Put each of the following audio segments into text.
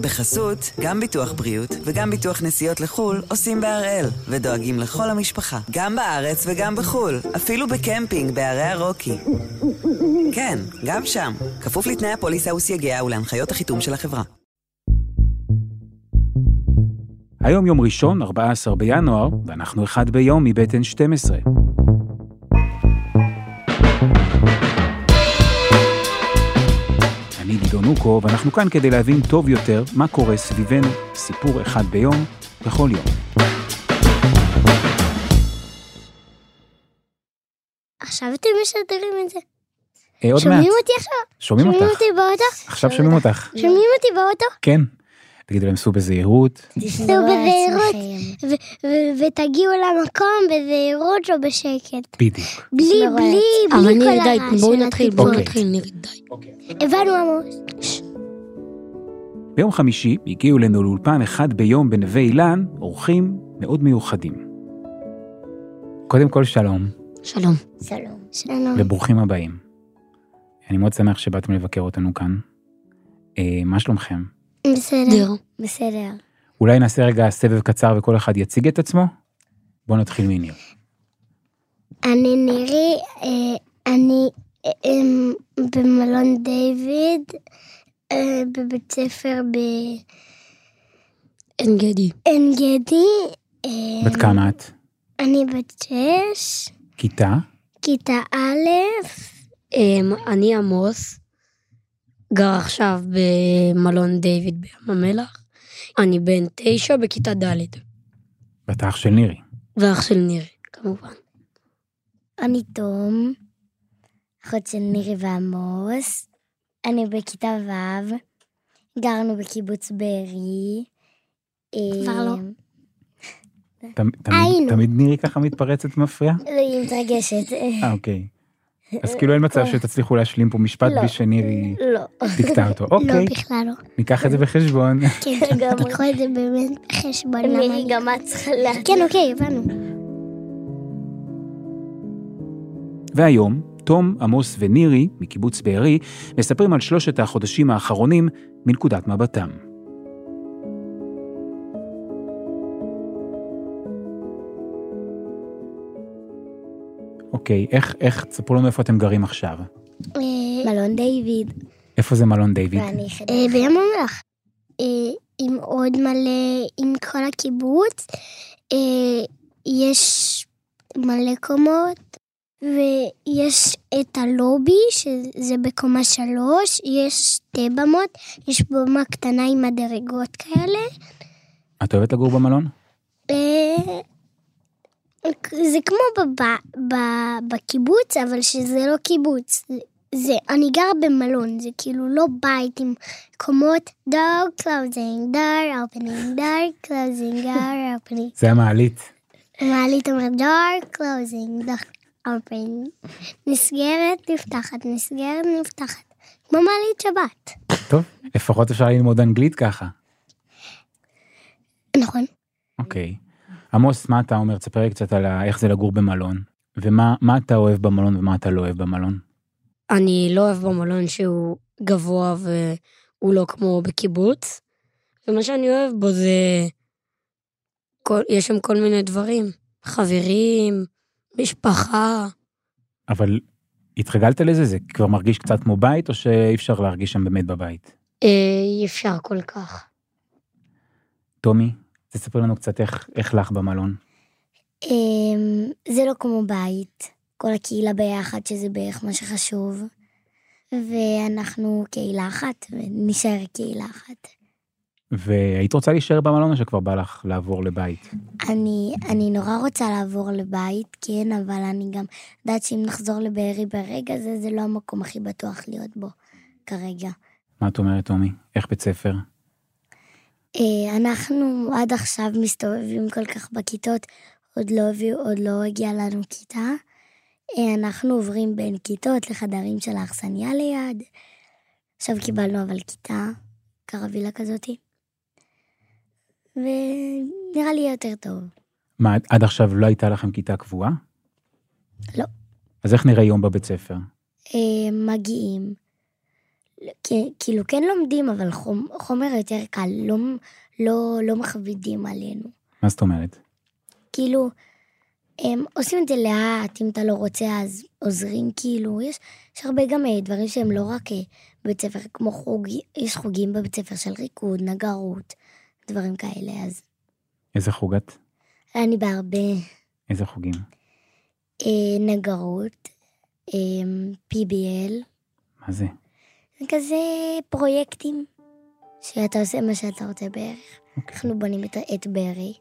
בחסות, גם ביטוח בריאות וגם ביטוח נסיעות לחו"ל עושים בהראל, ודואגים לכל המשפחה, גם בארץ וגם בחו"ל, אפילו בקמפינג בערי הרוקי. כן, גם שם, כפוף לתנאי הפוליסה וסייגיה ולהנחיות החיתום של החברה. היום יום ראשון, 14 בינואר, ואנחנו אחד ביום מבית N12. אני גדעון אוקו, ואנחנו כאן כדי להבין טוב יותר מה קורה סביבנו, סיפור אחד ביום, בכל יום. עכשיו אתם משדרים את זה. אה, עוד מעט. שומעים אותי עכשיו? שומעים אותך. אותי באוטו? עכשיו שומעים אותך. שומעים אותי באוטו? כן. תגידו להם, סעו בזהירות. תסעו בזהירות ו- ו- ותגיעו למקום בזהירות או בשקט. בדיוק. בלי, בלי, אבל בלי כל ניר די, הרעש בואו נתחיל, בואו אוקיי. נתחיל, ניר די. הבנו עמוס. ביום חמישי הגיעו אלינו לאולפן אחד ביום בנווה אילן אורחים מאוד מיוחדים. קודם כל שלום, שלום. שלום. שלום. וברוכים הבאים. אני מאוד שמח שבאתם לבקר אותנו כאן. אה, מה שלומכם? בסדר. בסדר. אולי נעשה רגע סבב קצר וכל אחד יציג את עצמו? בואו נתחיל מניר. אני נירי, אה, אני אה, אה, במלון דיוויד, אה, בבית ספר עין גדי. בעין גדי. בת כמה את? אני בת שש, כיתה? כיתה א', אמ, אני עמוס, גר עכשיו במלון דיוויד בים המלח. אני בן תשע בכיתה ד', בת אח של נירי. ואח של נירי, כמובן. אני תום, אחות של נירי ועמוס. אני בכיתה ו', גרנו בקיבוץ בארי. כבר לא. תמ- תמיד- נירי ככה מתפרצת ומפריעה? היא מתרגשת. אה, אוקיי. אז כאילו אין מצב שתצליחו להשלים פה משפט לא. בלי שנירי לא. תקטע אותו. לא, אוקיי, בכלל לא. ניקח את זה בחשבון. כן, תקחו את זה באמת בחשבון. נירי, גם את צריכה להגיד. כן, אוקיי, הבנו. והיום, תום, עמוס ונירי, מקיבוץ בארי, מספרים על שלושת החודשים האחרונים מנקודת מבטם. אוקיי, איך, איך, תספרו לנו איפה אתם גרים עכשיו. מלון דיוויד. איפה זה מלון דיוויד? אה, בים המלח. אה, עם עוד מלא, עם כל הקיבוץ. אה, יש מלא קומות, ויש את הלובי, שזה בקומה שלוש, יש שתי במות, יש במה קטנה עם מדרגות כאלה. את אוהבת לגור במלון? זה כמו בב, ב, בקיבוץ, אבל שזה לא קיבוץ. זה, אני גר במלון, זה כאילו לא בית עם קומות, door closing, door opening, door closing, door opening. זה המעלית. מעלית אומרת door closing, door opening. נסגרת, נפתחת, נסגרת, נפתחת. כמו מעלית שבת. טוב, לפחות אפשר ללמוד אנגלית ככה. נכון. אוקיי. עמוס, מה אתה אומר? תספר לי קצת על איך זה לגור במלון. ומה מה אתה אוהב במלון ומה אתה לא אוהב במלון. אני לא אוהב במלון שהוא גבוה והוא לא כמו בקיבוץ, ומה שאני אוהב בו זה... כל, יש שם כל מיני דברים, חברים, משפחה. אבל התרגלת לזה? זה כבר מרגיש קצת כמו בית, או שאי אפשר להרגיש שם באמת בבית? אה, אי אפשר כל כך. טומי, תספר לנו קצת איך, איך לך במלון. אמ, זה לא כמו בית, כל הקהילה ביחד, שזה בערך מה שחשוב. ואנחנו קהילה אחת, ונשאר קהילה אחת. והיית רוצה להישאר במלון או שכבר בא לך לעבור לבית? אני, אני נורא רוצה לעבור לבית, כן, אבל אני גם יודעת שאם נחזור לבארי ברגע זה, זה לא המקום הכי בטוח להיות בו כרגע. מה את אומרת, טומי? איך בית ספר? אה, אנחנו עד עכשיו מסתובבים כל כך בכיתות, עוד לא עוד לא הגיעה לנו כיתה. אה, אנחנו עוברים בין כיתות לחדרים של האכסניה ליד. עכשיו קיבלנו אבל כיתה, קרווילה כזאתי. ונראה לי יותר טוב. מה, עד עכשיו לא הייתה לכם כיתה קבועה? לא. אז איך נראה יום בבית ספר? אה, מגיעים, כאילו כן לומדים, אבל חומ, חומר יותר קל, לא, לא, לא מכבידים עלינו. מה זאת אומרת? כאילו, הם עושים את זה לאט, אם אתה לא רוצה אז עוזרים, כאילו, יש, יש הרבה גם אה, דברים שהם לא רק אה, בבית ספר, כמו חוג, יש חוגים בבית ספר של ריקוד, נגרות, דברים כאלה, אז איזה חוג את? אני בהרבה איזה חוגים? אה, נגרות, אה, PBL, מה זה? זה כזה פרויקטים, שאתה עושה מה שאתה רוצה בערך. אוקיי. אנחנו בונים את, את ברי,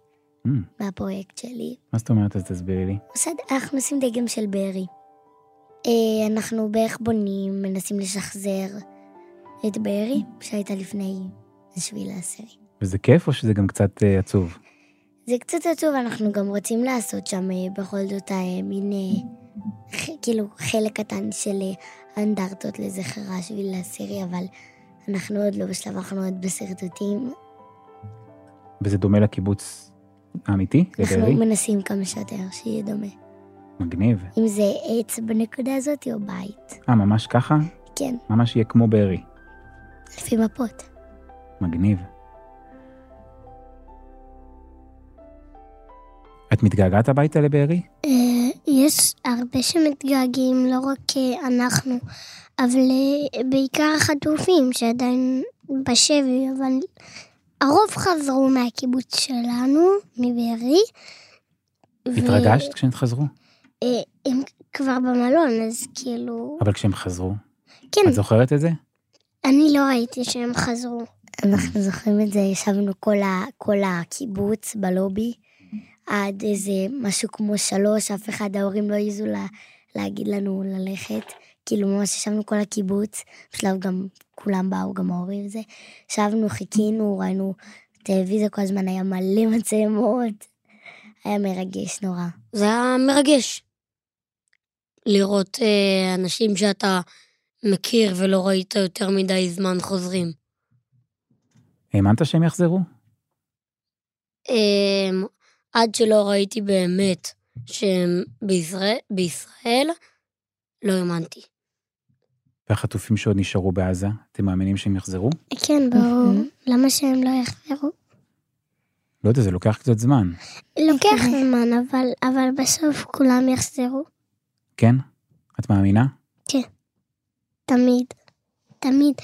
Mm, מהפרויקט שלי. מה זאת אומרת? אז תסבירי לי. אנחנו עושים דגם של ברי. אה, אנחנו בערך בונים, מנסים לשחזר את ברי, שהייתה לפני השביעי לעשירי. וזה כיף או שזה גם קצת אה, עצוב? זה קצת עצוב, אנחנו גם רוצים לעשות שם אה, בכל זאת מין, כאילו, חלק קטן של אנדרטות לזכר השביעי לעשירי, אבל אנחנו עוד לא בשלב, אנחנו עוד בשרטוטים. וזה דומה לקיבוץ האמיתי? אנחנו לבארי? מנסים כמה שיותר שיהיה דומה. מגניב. אם זה עץ בנקודה הזאת או בית. אה, ממש ככה? כן, ממש יהיה כמו בארי. לפי מפות. מגניב. את מתגעגעת הביתה לבארי? יש הרבה שמתגעגעים, לא רק אה, אנחנו, אבל אה, בעיקר החטופים שעדיין בשבי, אבל הרוב חזרו מהקיבוץ שלנו, מבארי. ו- התרגשת כשהם חזרו? אה, הם כבר במלון, אז כאילו... אבל כשהם חזרו, כן, את זוכרת את זה? אני לא ראיתי שהם חזרו. אנחנו זוכרים את זה, ישבנו כל, ה, כל הקיבוץ בלובי, עד איזה משהו כמו שלוש, אף אחד, ההורים לא העזו לה, להגיד לנו ללכת. כאילו ממש ישבנו כל הקיבוץ, בשלב גם כולם באו, גם ההורים וזה. ישבנו, חיכינו, ראינו טלוויזיה, כל הזמן היה מלא מצלמות. היה מרגש נורא. זה היה מרגש. לראות אה, אנשים שאתה מכיר ולא ראית יותר מדי זמן חוזרים. האמנת שהם יחזרו? אה, עד שלא ראיתי באמת שהם בישראל, בישראל לא האמנתי. והחטופים שעוד נשארו בעזה, אתם מאמינים שהם יחזרו? כן, ברור. למה שהם לא יחזרו? לא יודע, זה לוקח קצת זמן. לוקח זמן, אבל, אבל בסוף כולם יחזרו. כן? את מאמינה? תמיד. תמיד.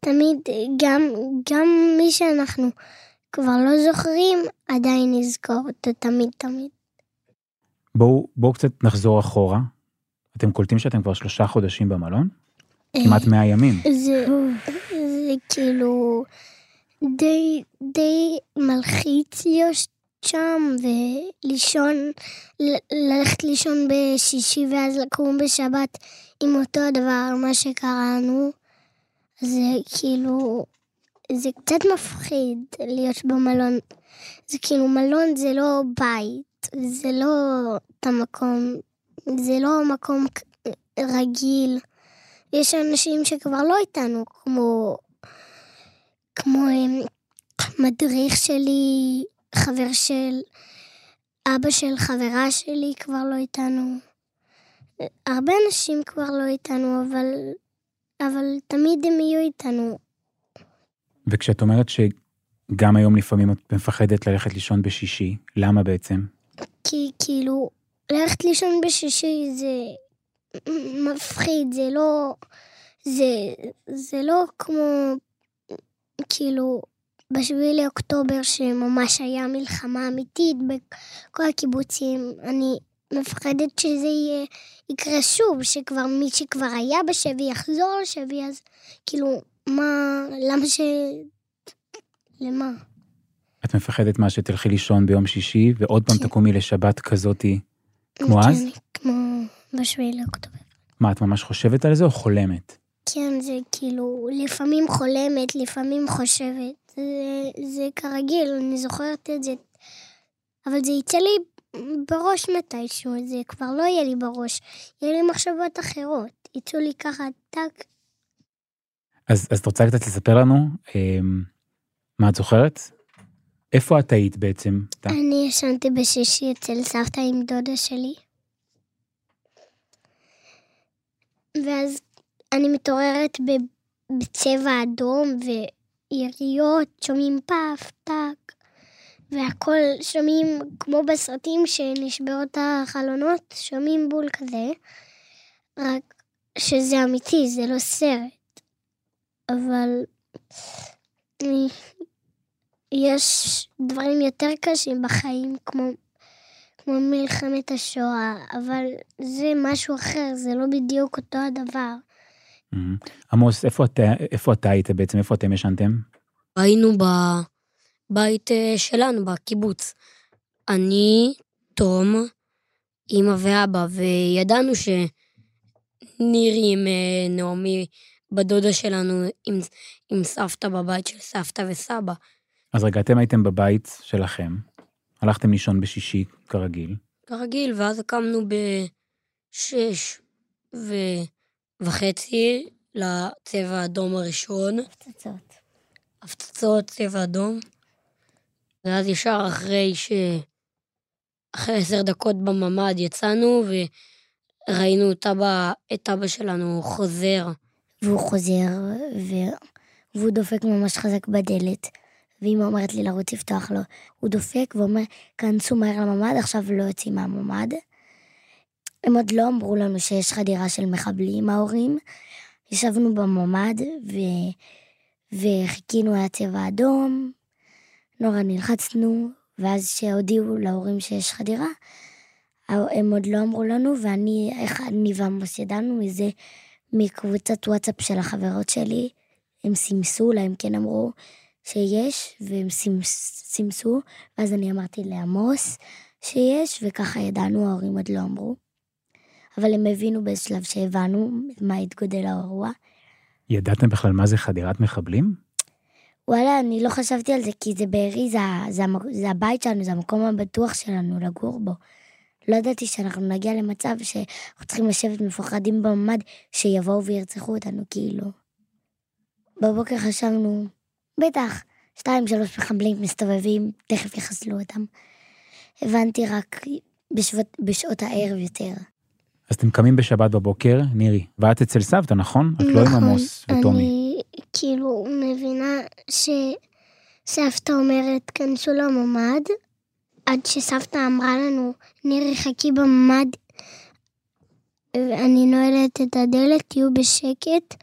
תמיד, גם, גם מי שאנחנו כבר לא זוכרים, עדיין נזכור אותו תמיד תמיד. בואו בואו קצת נחזור אחורה. אתם קולטים שאתם כבר שלושה חודשים במלון? כמעט 100 ימים. זה, זה כאילו די, די מלחיץ להיות שם ולישון, ל- ללכת לישון בשישי ואז לקום בשבת עם אותו הדבר, מה שקראנו. זה כאילו, זה קצת מפחיד להיות במלון. זה כאילו, מלון זה לא בית, זה לא את המקום, זה לא מקום רגיל. יש אנשים שכבר לא איתנו, כמו, כמו אמ, מדריך שלי, חבר של אבא של חברה שלי כבר לא איתנו. הרבה אנשים כבר לא איתנו, אבל, אבל תמיד הם יהיו איתנו. וכשאת אומרת שגם היום לפעמים את מפחדת ללכת לישון בשישי, למה בעצם? כי כאילו, ללכת לישון בשישי זה מפחיד, זה לא... זה, זה לא כמו, כאילו, בשביעי לאוקטובר שממש היה מלחמה אמיתית בכל הקיבוצים. אני מפחדת שזה יהיה, יקרה שוב, שכבר מי שכבר היה בשבי יחזור לשבי, אז כאילו, מה, למה ש... למה? את מפחדת מה שתלכי לישון ביום שישי, ועוד פעם. תקומי לשבת כזאתי, כמו אז? כמו בשביעי לאוקטובר. מה, את ממש חושבת על זה או חולמת? כן, זה כאילו, לפעמים חולמת, לפעמים חושבת. זה, זה כרגיל, אני זוכרת את זה. אבל זה יצא לי בראש מתישהו, זה כבר לא יהיה לי בראש. יהיה לי מחשבות אחרות. יצאו לי ככה, טאק. אז, אז את רוצה קצת לספר לנו אה, מה את זוכרת? איפה את היית בעצם? אני ישנתי בשישי אצל סבתא עם דודה שלי. ואז אני מתעוררת בצבע אדום ויריות, שומעים פף, טק, והכל שומעים כמו בסרטים שנשברות החלונות, שומעים בול כזה, רק שזה אמיתי, זה לא סרט. אבל יש דברים יותר קשים בחיים, כמו, כמו מלחמת השואה, אבל זה משהו אחר, זה לא בדיוק אותו הדבר. מהמם. עמוס, איפה אתה, איפה אתה היית בעצם? איפה אתם ישנתם? היינו בבית אה, שלנו, בקיבוץ. אני, תום, אמא ואבא, וידענו שנירי עם אה, נעמי, בדודה שלנו, עם, עם סבתא בבית של סבתא וסבא. אז רגע, אתם הייתם בבית שלכם, הלכתם לישון בשישי, כרגיל. כרגיל, ואז קמנו בשש ו... וחצי לצבע האדום הראשון, פצצות. הפצצות, צבע אדום. ואז ישר אחרי ש... אחרי עשר דקות בממ"ד יצאנו וראינו את אבא, את אבא שלנו חוזר. והוא חוזר, ו... והוא דופק ממש חזק בדלת. ואמא אומרת לי לרוץ לפתוח לו. הוא דופק ואומר, כנסו מהר לממ"ד, עכשיו לא יוצאים מהממ"ד. הם עוד לא אמרו לנו שיש חדירה של מחבלים, ההורים. ישבנו בממ"ד ו... וחיכינו על הצבע האדום, נורא נלחצנו, ואז שהודיעו להורים שיש חדירה, הם עוד לא אמרו לנו, ואני, איך אני ועמוס ידענו מזה, מקבוצת וואטסאפ של החברות שלי, הם סימסו, אולי הם כן אמרו שיש, והם סימס, סימסו, ואז אני אמרתי לעמוס שיש, וככה ידענו, ההורים עוד לא אמרו. אבל הם הבינו באיזה שלב שהבנו מה התגודל האירוע. ידעתם בכלל מה זה חדירת מחבלים? וואלה, אני לא חשבתי על זה, כי זה בארי, זה, זה, זה הבית שלנו, זה המקום הבטוח שלנו לגור בו. לא ידעתי שאנחנו נגיע למצב שאנחנו צריכים לשבת מפוחדים בממ"ד, שיבואו וירצחו אותנו, כאילו. בבוקר חשבנו, בטח, שתיים, שלוש מחבלים מסתובבים, תכף יחסלו אותם. הבנתי רק בשעות, בשעות הערב יותר. אז אתם קמים בשבת בבוקר, נירי, ואת אצל סבתא, נכון? את לא עם עמוס וטומי. נכון, אני כאילו מבינה שסבתא אומרת, כנסו לממ"ד, עד שסבתא אמרה לנו, נירי חכי בממ"ד, ואני נועלת את הדלת, תהיו בשקט.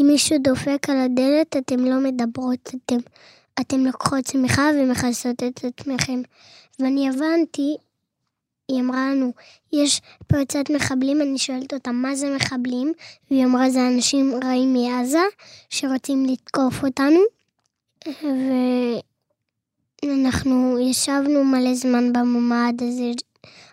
אם מישהו דופק על הדלת, אתם לא מדברות, אתם, אתם לוקחות צמיחה ומכסות את עצמכם. ואני הבנתי, היא אמרה לנו, יש פרצת מחבלים, אני שואלת אותה, מה זה מחבלים? והיא אמרה, זה אנשים רעים מעזה שרוצים לתקוף אותנו. ואנחנו ישבנו מלא זמן בממ"ד הזה,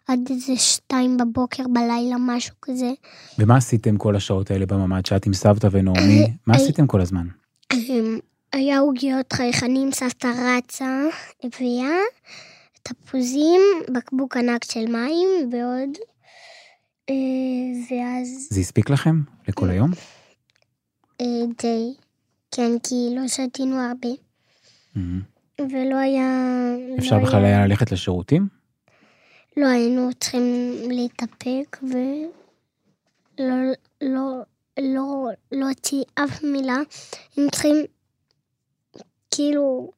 עד איזה שתיים בבוקר בלילה, משהו כזה. ומה עשיתם כל השעות האלה בממ"ד, שאת עם סבתא ונעמי? מה אה, עשיתם כל הזמן? אמ, היה עוגיות חייכנים, סבתא רצה, הביאה, תפוזים, בקבוק ענק של מים ועוד. אה, ואז זה הספיק לכם? לכל היום? אה, די, כן, כי לא שתינו הרבה. ולא היה... אפשר לא בכלל היה ללכת לשירותים? לא היינו צריכים להתאפק ולא לא, לא, לא הוציא אף מילה. הם צריכים, כאילו,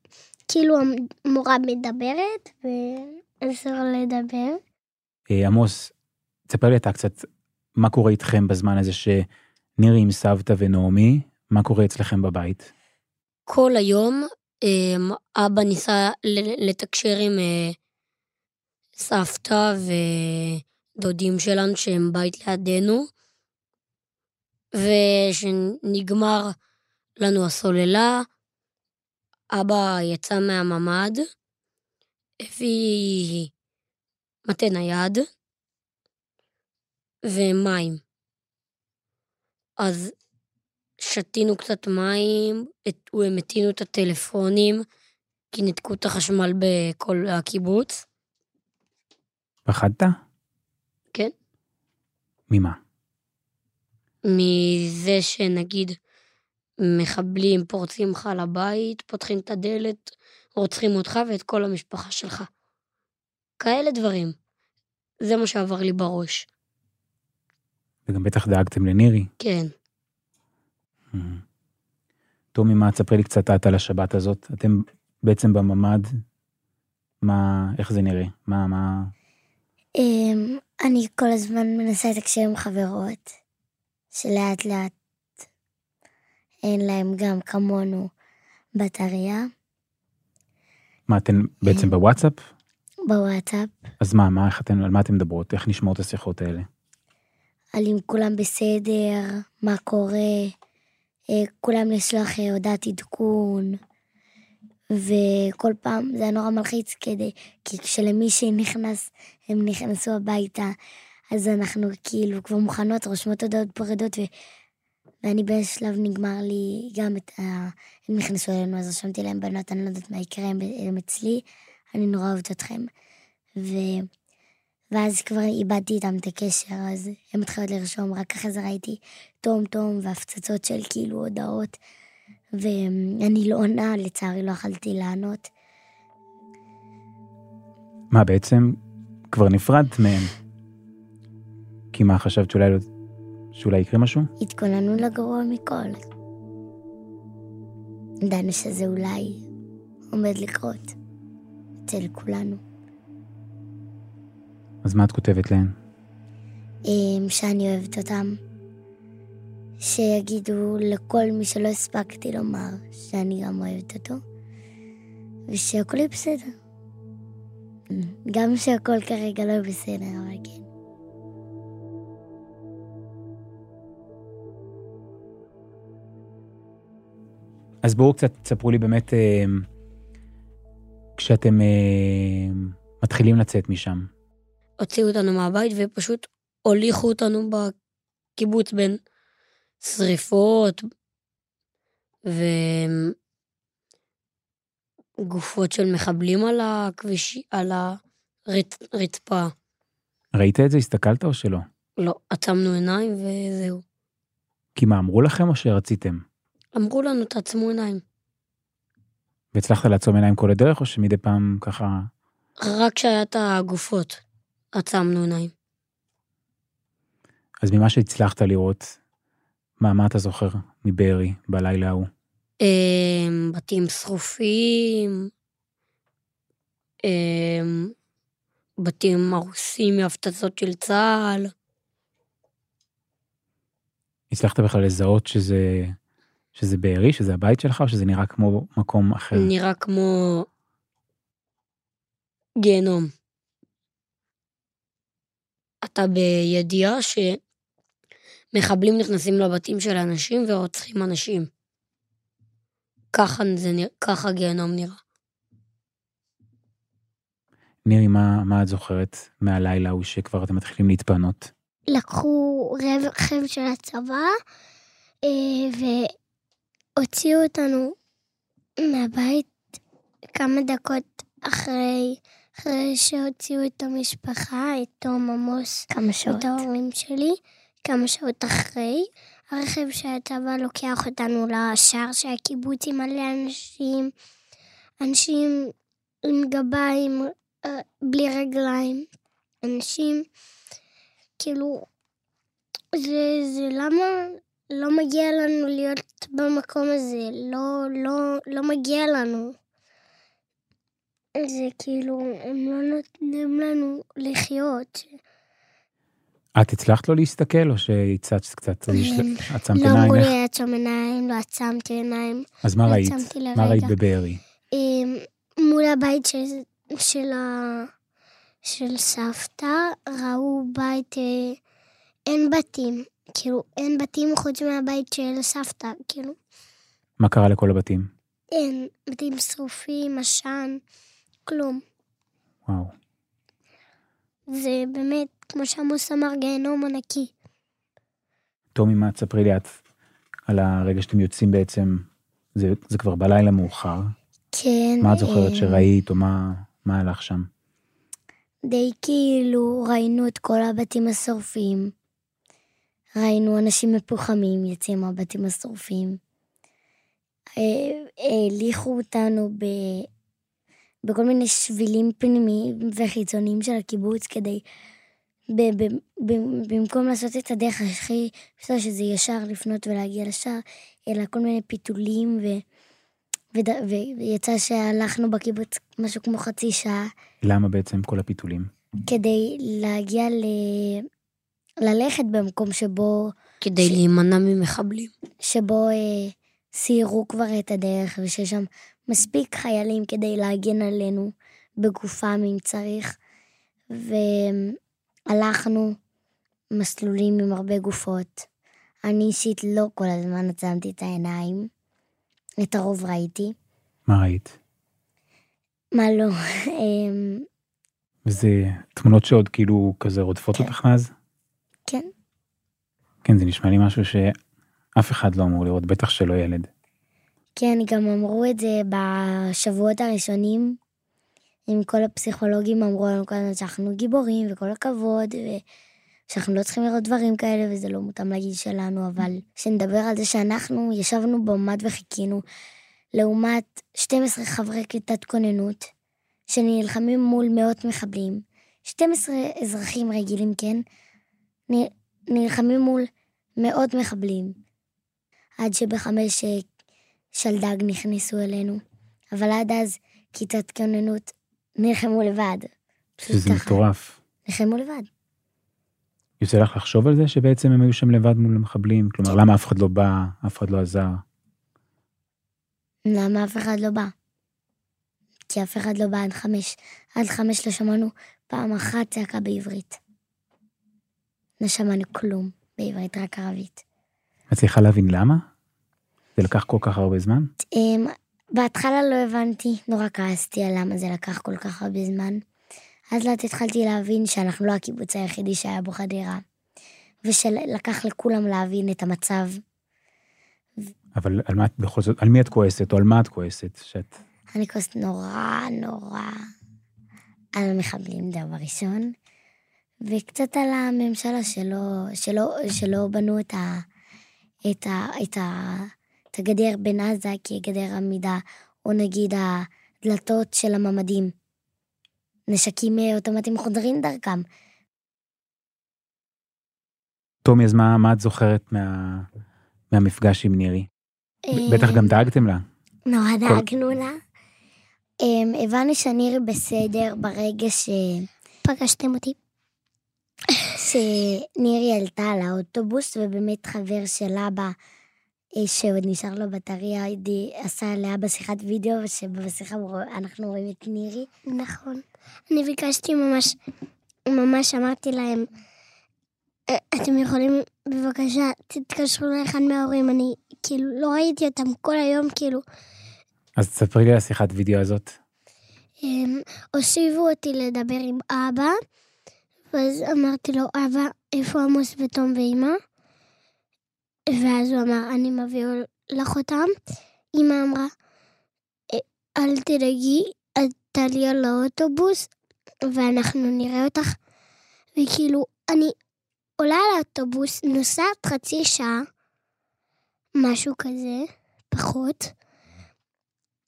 כאילו המורה מדברת ואסור לדבר. אה, עמוס, תספר לי אתה קצת, מה קורה איתכם בזמן הזה שנירי עם סבתא ונעמי, מה קורה אצלכם בבית? כל היום אבא ניסה לתקשר עם אה, סבתא ודודים שלנו שהם בית לידינו, ושנגמר לנו הסוללה, אבא יצא מהממ"ד, הביא מטה נייד ומים. אז שתינו קצת מים, הם הטעינו את הטלפונים, כי ניתקו את החשמל בכל הקיבוץ. פחדת? כן. ממה? מזה שנגיד מחבלים פורצים לך לבית, פותחים את הדלת, רוצחים אותך ואת כל המשפחה שלך. כאלה דברים. זה מה שעבר לי בראש. וגם בטח דאגתם לנירי. כן. טומי, מה, תספרי לי קצת את על השבת הזאת. אתם בעצם בממ"ד, מה, איך זה נראה? מה, מה... אמ, אני כל הזמן מנסה לתקשר עם חברות, שלאט לאט אין להם גם כמונו בטריה, מה, אתן בעצם בוואטסאפ? בוואטסאפ, אז מה, מה, איך אתן, על מה אתן מדברות? איך נשמעות השיחות האלה? על אם כולם בסדר, מה קורה, כולם לשלוח אה, הודעת עדכון, וכל פעם זה היה נורא מלחיץ כדי, כי כשלמישהי נכנס, הם נכנסו הביתה, אז אנחנו כאילו כבר מוכנות, רושמות הודעות פרדות, ו... ואני באיזשהו שלב נגמר לי גם את ה... הם נכנסו אלינו, אז רשמתי להם בנות, אני לא יודעת מה יקרה, הם אצלי, אני נורא אוהבת אתכם. ו... ואז כבר איבדתי איתם את הקשר, אז הם התחילו לרשום, רק אחרי זה ראיתי תום תום והפצצות של כאילו הודעות, ואני לא עונה, לצערי לא יכלתי לענות. מה, בעצם כבר נפרדת מהם? כי מה, חשבת שאולי, לא- שאולי יקרה משהו? התכוננו לגרוע מכל. ידענו שזה אולי עומד לקרות אצל כולנו. אז מה את כותבת להן? אמ, שאני אוהבת אותם. שיגידו לכל מי שלא הספקתי לומר שאני גם אוהבת אותו, ושהכול יהיה בסדר. גם שהכל כרגע לא בסדר, אבל כן. אז בואו קצת תספרו לי באמת, אה, כשאתם אה, מתחילים לצאת משם. הוציאו אותנו מהבית ופשוט הוליכו אותנו בקיבוץ בין שריפות וגופות של מחבלים על הכביש, על הרצפה. ראית את זה? הסתכלת או שלא? לא, עצמנו עיניים וזהו. כי מה, אמרו לכם או שרציתם? אמרו לנו, תעצמו עיניים. והצלחת לעצום עיניים כל הדרך, או שמדי פעם ככה... רק כשהיה את הגופות, עצמנו עיניים. אז ממה שהצלחת לראות, מה, מה אתה זוכר מבארי בלילה ההוא? אמ, בתים שרופים, אמ, בתים הרוסים מהפצצות של צה"ל. הצלחת בכלל לזהות שזה, שזה בארי, שזה הבית שלך, או שזה נראה כמו מקום אחר? נראה כמו גיהנום. אתה בידיעה שמחבלים נכנסים לבתים של אנשים ורוצחים אנשים. ככה, זה, ככה גיהנום נראה. נירי, מה, מה את זוכרת מהלילה ההוא שכבר אתם מתחילים להתפנות? לקחו רכב של הצבא אה, והוציאו אותנו מהבית כמה דקות אחרי, אחרי שהוציאו את המשפחה, את תום עמוס, כמה את ההורים שלי, כמה שעות אחרי. הרכב של הצבא לוקח אותנו לשער של הקיבוץ עם מלא אנשים, אנשים עם גביים, אה, בלי רגליים, אנשים, כאילו, זה, זה למה לא מגיע לנו להיות במקום הזה, לא, לא, לא מגיע לנו. זה כאילו, הם לא נותנים לנו לחיות. את הצלחת לא להסתכל, או שהצצת קצת? עצמת לא אמרו עיניים? לי לעצום עיניים, לא עצמתי עיניים. אז מה לא ראית? מה. ראית בבארי? אמ, מול הבית של, של, ה, של סבתא, ראו בית, אה, אין בתים, כאילו, אין בתים חוץ מהבית של סבתא, כאילו, מה קרה לכל הבתים? אין בתים שרופים, עשן, כלום. וואו. זה באמת, כמו שעמוס אמר, גיהנום ענקי. טומי, מה תספרי לי את על הרגע שאתם יוצאים בעצם, זה, זה כבר בלילה מאוחר, כן. מה את זוכרת אה, שראית, או מה, מה הלך שם? די כאילו ראינו את כל הבתים השורפים. ראינו אנשים מפוחמים יוצאים מהבתים השורפים. אה, הליכו אותנו. בכל מיני שבילים פנימיים וחיצוניים של הקיבוץ כדי ב- ב- ב- במקום לעשות את הדרך הכי פשוטה, שזה ישר לפנות ולהגיע לשער, אלא כל מיני פיתולים, ו... וד... ויצא שהלכנו בקיבוץ משהו כמו חצי שעה, למה בעצם כל הפיתולים? כדי להגיע ל... ללכת במקום שבו, כדי להימנע ממחבלים. שבו אה, סיירו כבר את הדרך, ושיש שם מספיק חיילים כדי להגן עלינו בגופם אם צריך. והלכנו מסלולים עם הרבה גופות. אני אישית לא כל הזמן עצמתי את העיניים. את הרוב ראיתי. מה ראית? מה לא? אמ, וזה תמונות שעוד כאילו כזה רודפות כן. אותך אז? כן. כן, זה נשמע לי משהו שאף אחד לא אמור לראות, בטח שלא ילד. כן, גם אמרו את זה בשבועות הראשונים. עם כל הפסיכולוגים אמרו לנו כל הזמן שאנחנו גיבורים וכל הכבוד, ושאנחנו לא צריכים לראות דברים כאלה וזה לא מותאם לגיל שלנו, אבל שנדבר על זה שאנחנו ישבנו בממ"ד וחיכינו, לעומת 12 חברי כיתת כוננות, שנלחמים מול מאות מחבלים, 12 אזרחים רגילים, כן, נלחמים מול מאות מחבלים, עד שבחמש אה, שלדג נכנסו אלינו, אבל עד אז כיתת כוננות נלחמו לבד. שזה מטורף. נלחמו לבד. יוצא לך לחשוב על זה שבעצם הם היו שם לבד מול המחבלים? כלומר, למה אף אחד לא בא, אף אחד לא עזר? למה אף אחד לא בא? כי אף אחד לא בא עד חמש. עד חמש לא שמענו פעם אחת צעקה בעברית. לא שמענו כלום בעברית, רק ערבית. מצליחה להבין למה? זה לקח כל כך הרבה זמן? אמ, בהתחלה לא הבנתי, נורא כעסתי על למה זה לקח כל כך הרבה זמן. אז לאט התחלתי להבין שאנחנו לא הקיבוץ היחידי שהיה בו חדירה. ושלקח לכולם להבין את המצב. אבל על מה את בכל זאת, על מי את כועסת או על מה את כועסת? שאת... אני כועסת נורא נורא על המחבלים דבר ראשון, וקצת על הממשלה שלא, שלא, שלא בנו את, ה, את, ה, את, ה, את הגדר בין עזה כגדר עמידה, או נגיד הדלתות של הממ"דים. נשקים אה, אוטומטיים חודרים דרכם. טומי, אז מה, מה את זוכרת מה, מהמפגש עם נירי? בטח גם דאגתם לה. נורא דאגנו לה. אמ, הבנו שנירי בסדר ברגע שפגשתם אותי. שנירי עלתה על האוטובוס, ובאמת חבר של אבא, אה, שעוד נשאר לו בטריה, עשה לאבא שיחת וידאו, שבשיחה אנחנו רואים את נירי. נכון. אני ביקשתי ממש, ממש אמרתי להם, "אה, אתם יכולים, בבקשה, תתקשרו לאחד מההורים, אני כאילו לא ראיתי אותם כל היום, כאילו, אז תספרי לי על השיחת וידאו הזאת. הם הושיבו אותי לדבר עם אבא, ואז אמרתי לו, אבא, איפה עמוס ותום ואימא? ואז הוא אמר, אני מביא לך אותם. אמא אמרה, "אה, אל תדאגי, את תעלי על האוטובוס, ואנחנו נראה אותך. וכאילו, אני עולה על האוטובוס, נוסעת חצי שעה, משהו כזה, פחות.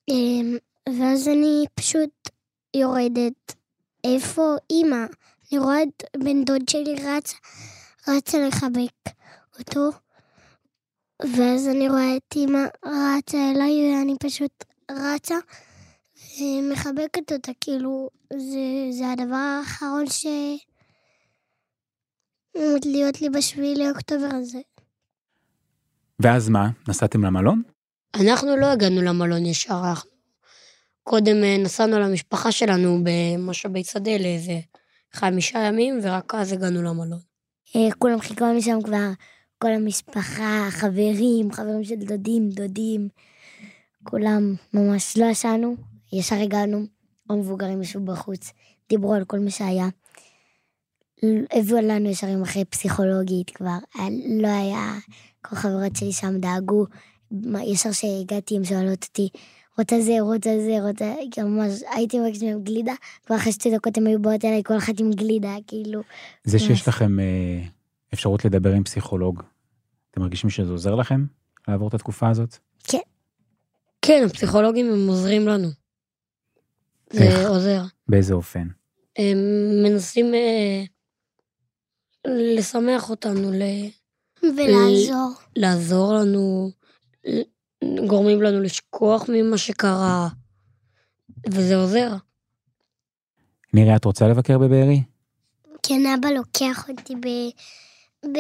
אמ, ואז אני פשוט יורדת. איפה אימא? אני רואה את בן דוד שלי רץ, רצה לחבק אותו, ואז אני רואה את אימא רצה אליי, ואני פשוט רצה ומחבקת אותה, כאילו, זה, זה הדבר האחרון ש... עומד להיות לי בשביעי לאוקטובר הזה. ואז מה? נסעתם למלון? אנחנו לא הגענו למלון ישר, אנחנו קודם אה, נסענו למשפחה שלנו במשאבי שדה לאיזה חמישה ימים, ורק אז הגענו למלון. אה, כולם חיכו לנו שם כבר, כל המשפחה, חברים, חברים של דודים, דודים, כולם ממש לא ישנו, ישר הגענו, המבוגרים ישבו בחוץ, דיברו על כל מה שהיה. הביאו לנו ישרים אחרי פסיכולוגית כבר, היה- לא היה, כל החברות שלי שם דאגו, ישר שהגעתי הם שואלות אותי, רוצה זה, רוצה זה, רוצה, כי ממש הייתי מבקשת מהם גלידה, כבר אחרי שתי דקות הם היו באות אליי, כל אחת עם גלידה, כאילו, זה שיש. לכם אה, אפשרות לדבר עם פסיכולוג, אתם מרגישים שזה עוזר לכם לעבור את התקופה הזאת? כן, הפסיכולוגים הם עוזרים לנו. איך? זה עוזר. באיזה אופן? הם מנסים אה, לשמח אותנו, ל- ולעזור. לעזור לנו, ל- גורמים לנו לשכוח ממה שקרה, וזה עוזר. נירי, את רוצה לבקר בבארי? כן, אבא לוקח אותי ב... ב...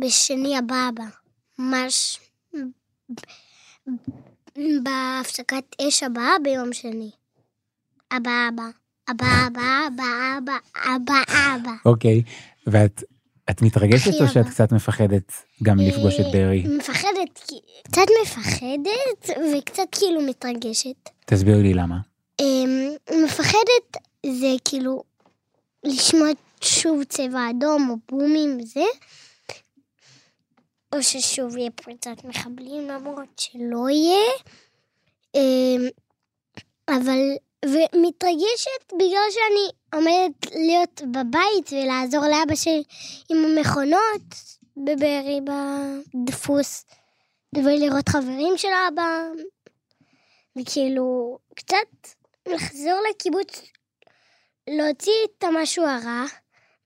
בשני הבא הבא. ממש בהפסקת אש הבאה ביום שני. אבא אבא. אבא אבא אבא אבא אבא אבא. אוקיי. ואת את מתרגשת או שאת. קצת מפחדת גם לפגוש את בארי? אה, מפחדת, קצת מפחדת וקצת כאילו מתרגשת. תסבירי לי למה. אמ, מפחדת זה כאילו לשמוע שוב צבע אדום או בומים וזה, או ששוב יהיה פריצת מחבלים למרות שלא יהיה, אמ, אבל, ומתרגשת בגלל שאני עומדת להיות בבית ולעזור לאבא שלי עם המכונות בבארי בדפוס, ולראות חברים של אבא, וכאילו, קצת לחזור לקיבוץ, להוציא את המשהו הרע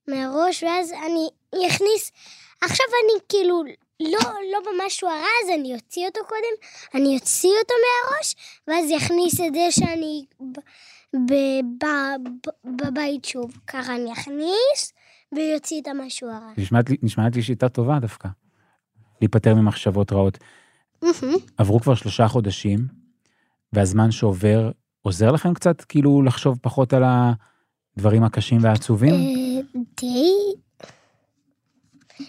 מהראש, ואז אני אכניס, עכשיו אני כאילו לא, לא במשהו הרע, אז אני אוציא אותו קודם, אני אוציא אותו מהראש, ואז יכניס את זה שאני בבית שוב. ככה אני אכניס, ויוציא את המשהו הרע. נשמעת נשמעת לי שיטה טובה דווקא. להיפטר ממחשבות רעות. עברו כבר שלושה חודשים, והזמן שעובר עוזר לכם קצת כאילו לחשוב פחות על הדברים הקשים והעצובים? די...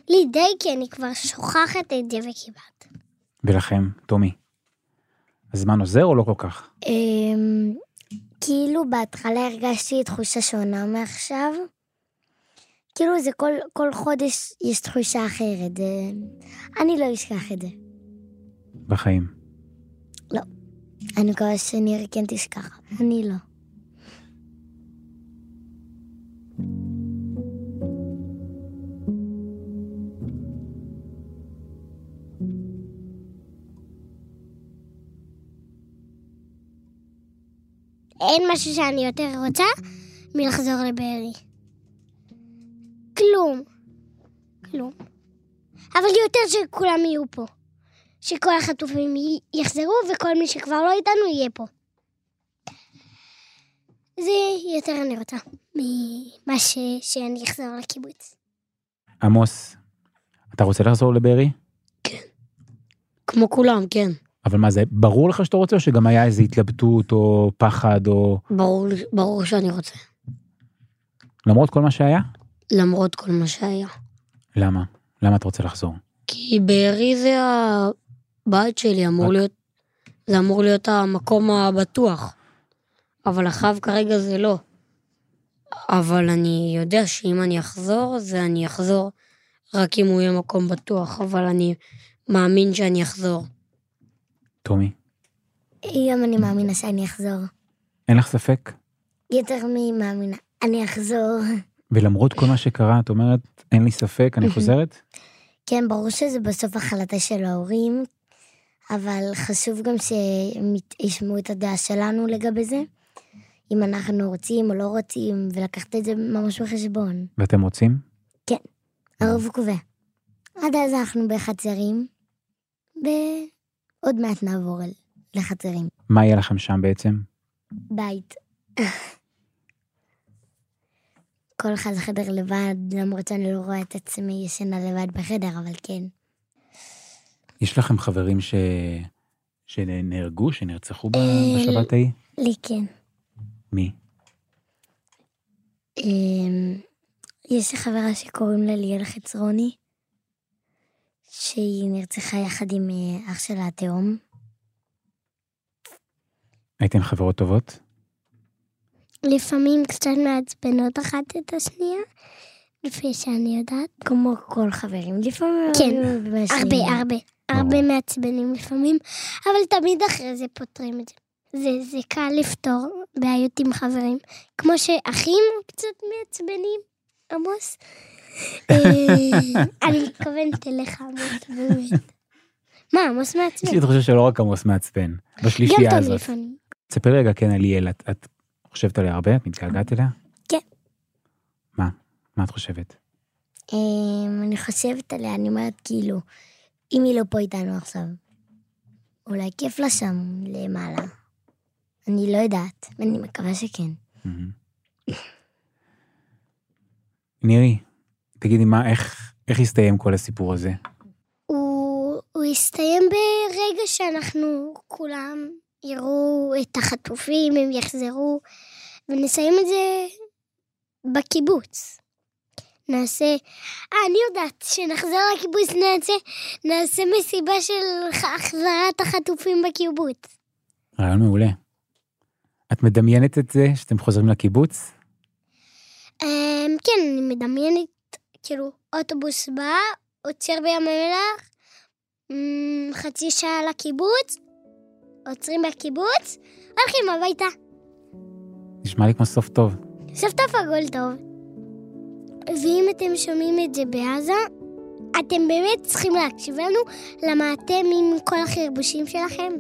לי די, כי אני כבר שוכחת את זה וכמעט. ולכם, טומי. הזמן עוזר או לא כל כך? אמ, כאילו בהתחלה הרגשתי תחושה שונה מעכשיו. כאילו זה כל, כל חודש יש תחושה אחרת. אני לא אשכח את זה. בחיים. אני מקווה שניר כן תשכח. אני לא. אין משהו שאני יותר רוצה מלחזור לבארי. כלום. כלום. אבל יותר שכולם יהיו פה. שכל החטופים יחזרו וכל מי שכבר לא איתנו יהיה פה. זה יותר אני רוצה ממה ש... שאני אחזור לקיבוץ. עמוס, אתה רוצה לחזור לבארי? כמו כולם, כן. אבל מה זה, ברור לך שאתה רוצה או שגם היה איזו התלבטות או פחד או... ברור, ברור שאני רוצה. למרות כל מה שהיה? למרות כל מה שהיה. למה? למה אתה רוצה לחזור? כי בארי זה הבית שלי, אמור רק- להיות, זה אמור להיות המקום הבטוח. אבל אחאב כרגע זה לא. אבל אני יודע שאם אני אחזור, זה אני אחזור רק אם הוא יהיה מקום בטוח, אבל אני מאמין שאני אחזור. טומי, גם אני מאמינה שאני אחזור. אין לך ספק? יותר ממאמינה. אני אחזור. ולמרות כל מה שקרה, את אומרת, אין לי ספק, אני חוזרת? כן, ברור שזה בסוף החלטה של ההורים, אבל חשוב גם שהם ישמעו את הדעה שלנו לגבי זה. אם אנחנו רוצים או לא רוצים, ולקחת את זה ממש בחשבון. ואתם רוצים? הרוב קובע. עד אז אנחנו בחצרים, ועוד מעט נעבור אל- לחצרים. מה יהיה לכם שם בעצם? בית. כל אחד חדר לבד, למרות שאני לא רואה את עצמי ישנה לבד בחדר, אבל כן. יש לכם חברים ש... שנהרגו, שנרצחו אה, בשבת ההיא? לי כן. מי? אמ, יש לי חברה שקוראים לה ליאל חצרוני, שהיא נרצחה יחד עם אה, אח שלה התאום. הייתן חברות טובות? לפעמים קצת מעצבנות אחת את השנייה, לפי שאני יודעת. כמו כל חברים, לפעמים... כן. הרבה, הרבה. הרבה מעצבנים לפעמים, אבל תמיד אחרי זה פותרים את זה. זה, זה קל לפתור בעיות עם חברים. כמו שאחים קצת מעצבנים, עמוס. אה, אני מתכוונת אליך, עמוס, באמת. מה, עמוס יש לי מעצבן? תחושה שלא רק עמוס מעצבן. בשלישייה הזאת. תספרי רגע, כן, על ליאל, את, חושבת עליה הרבה? את מתגעגעת אליה? כן. מה? מה את חושבת? אמ, אני חושבת עליה, אני אומרת כאילו, אם היא לא פה איתנו עכשיו, אולי כיף לה שם למעלה. אני לא יודעת, ואני מקווה שכן. נירי, תגידי מה, איך, איך הסתיים כל הסיפור הזה? הוא, הוא הסתיים ברגע שאנחנו כולם יראו את החטופים, הם יחזרו, ונסיים את זה בקיבוץ. נעשה, אה, אני יודעת, כשנחזור לקיבוץ נעשה, נעשה מסיבה של החזרת החטופים בקיבוץ. רעיון מעולה. את מדמיינת את זה שאתם חוזרים לקיבוץ? אמ, כן, אני מדמיינת, כאילו, אוטובוס בא, עוצר בים המלח, אמ, חצי שעה לקיבוץ, עוצרים בקיבוץ, הולכים הביתה. נשמע לי כמו סוף טוב. סוף טוב הכל טוב. ואם אתם שומעים את זה בעזה, אתם באמת צריכים להקשיב לנו, למה אתם עם כל החרבושים שלכם.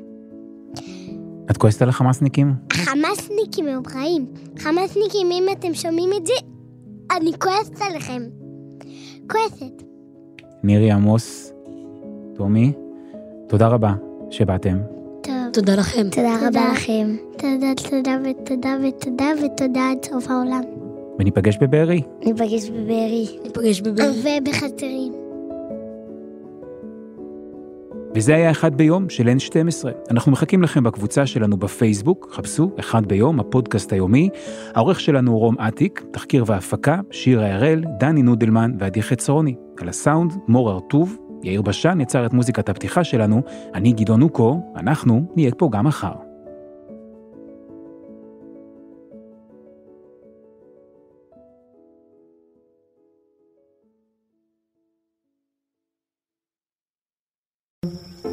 את כועסת על החמאסניקים? חמאסניקים הם רעים. חמאסניקים, אם אתם שומעים את זה, אני כועסת עליכם. כועסת. נירי עמוס, טומי, תודה רבה שבאתם. טוב. תודה לכם. תודה תודה. רבה לכם. תודה, תודה ותודה ותודה ותודה עד סוף העולם. וניפגש בבארי. ניפגש בבארי. ניפגש בבארי. ובחצרים. וזה היה אחד ביום של N12. אנחנו מחכים לכם בקבוצה שלנו בפייסבוק, חפשו אחד ביום, הפודקאסט היומי. העורך שלנו הוא רום אטיק, תחקיר והפקה, שירה הראל, דני נודלמן ועדי חצרוני. על הסאונד, מור הרטוב, יאיר בשן יצר את מוזיקת הפתיחה שלנו, אני גדעון אוקו, אנחנו נהיה פה גם מחר.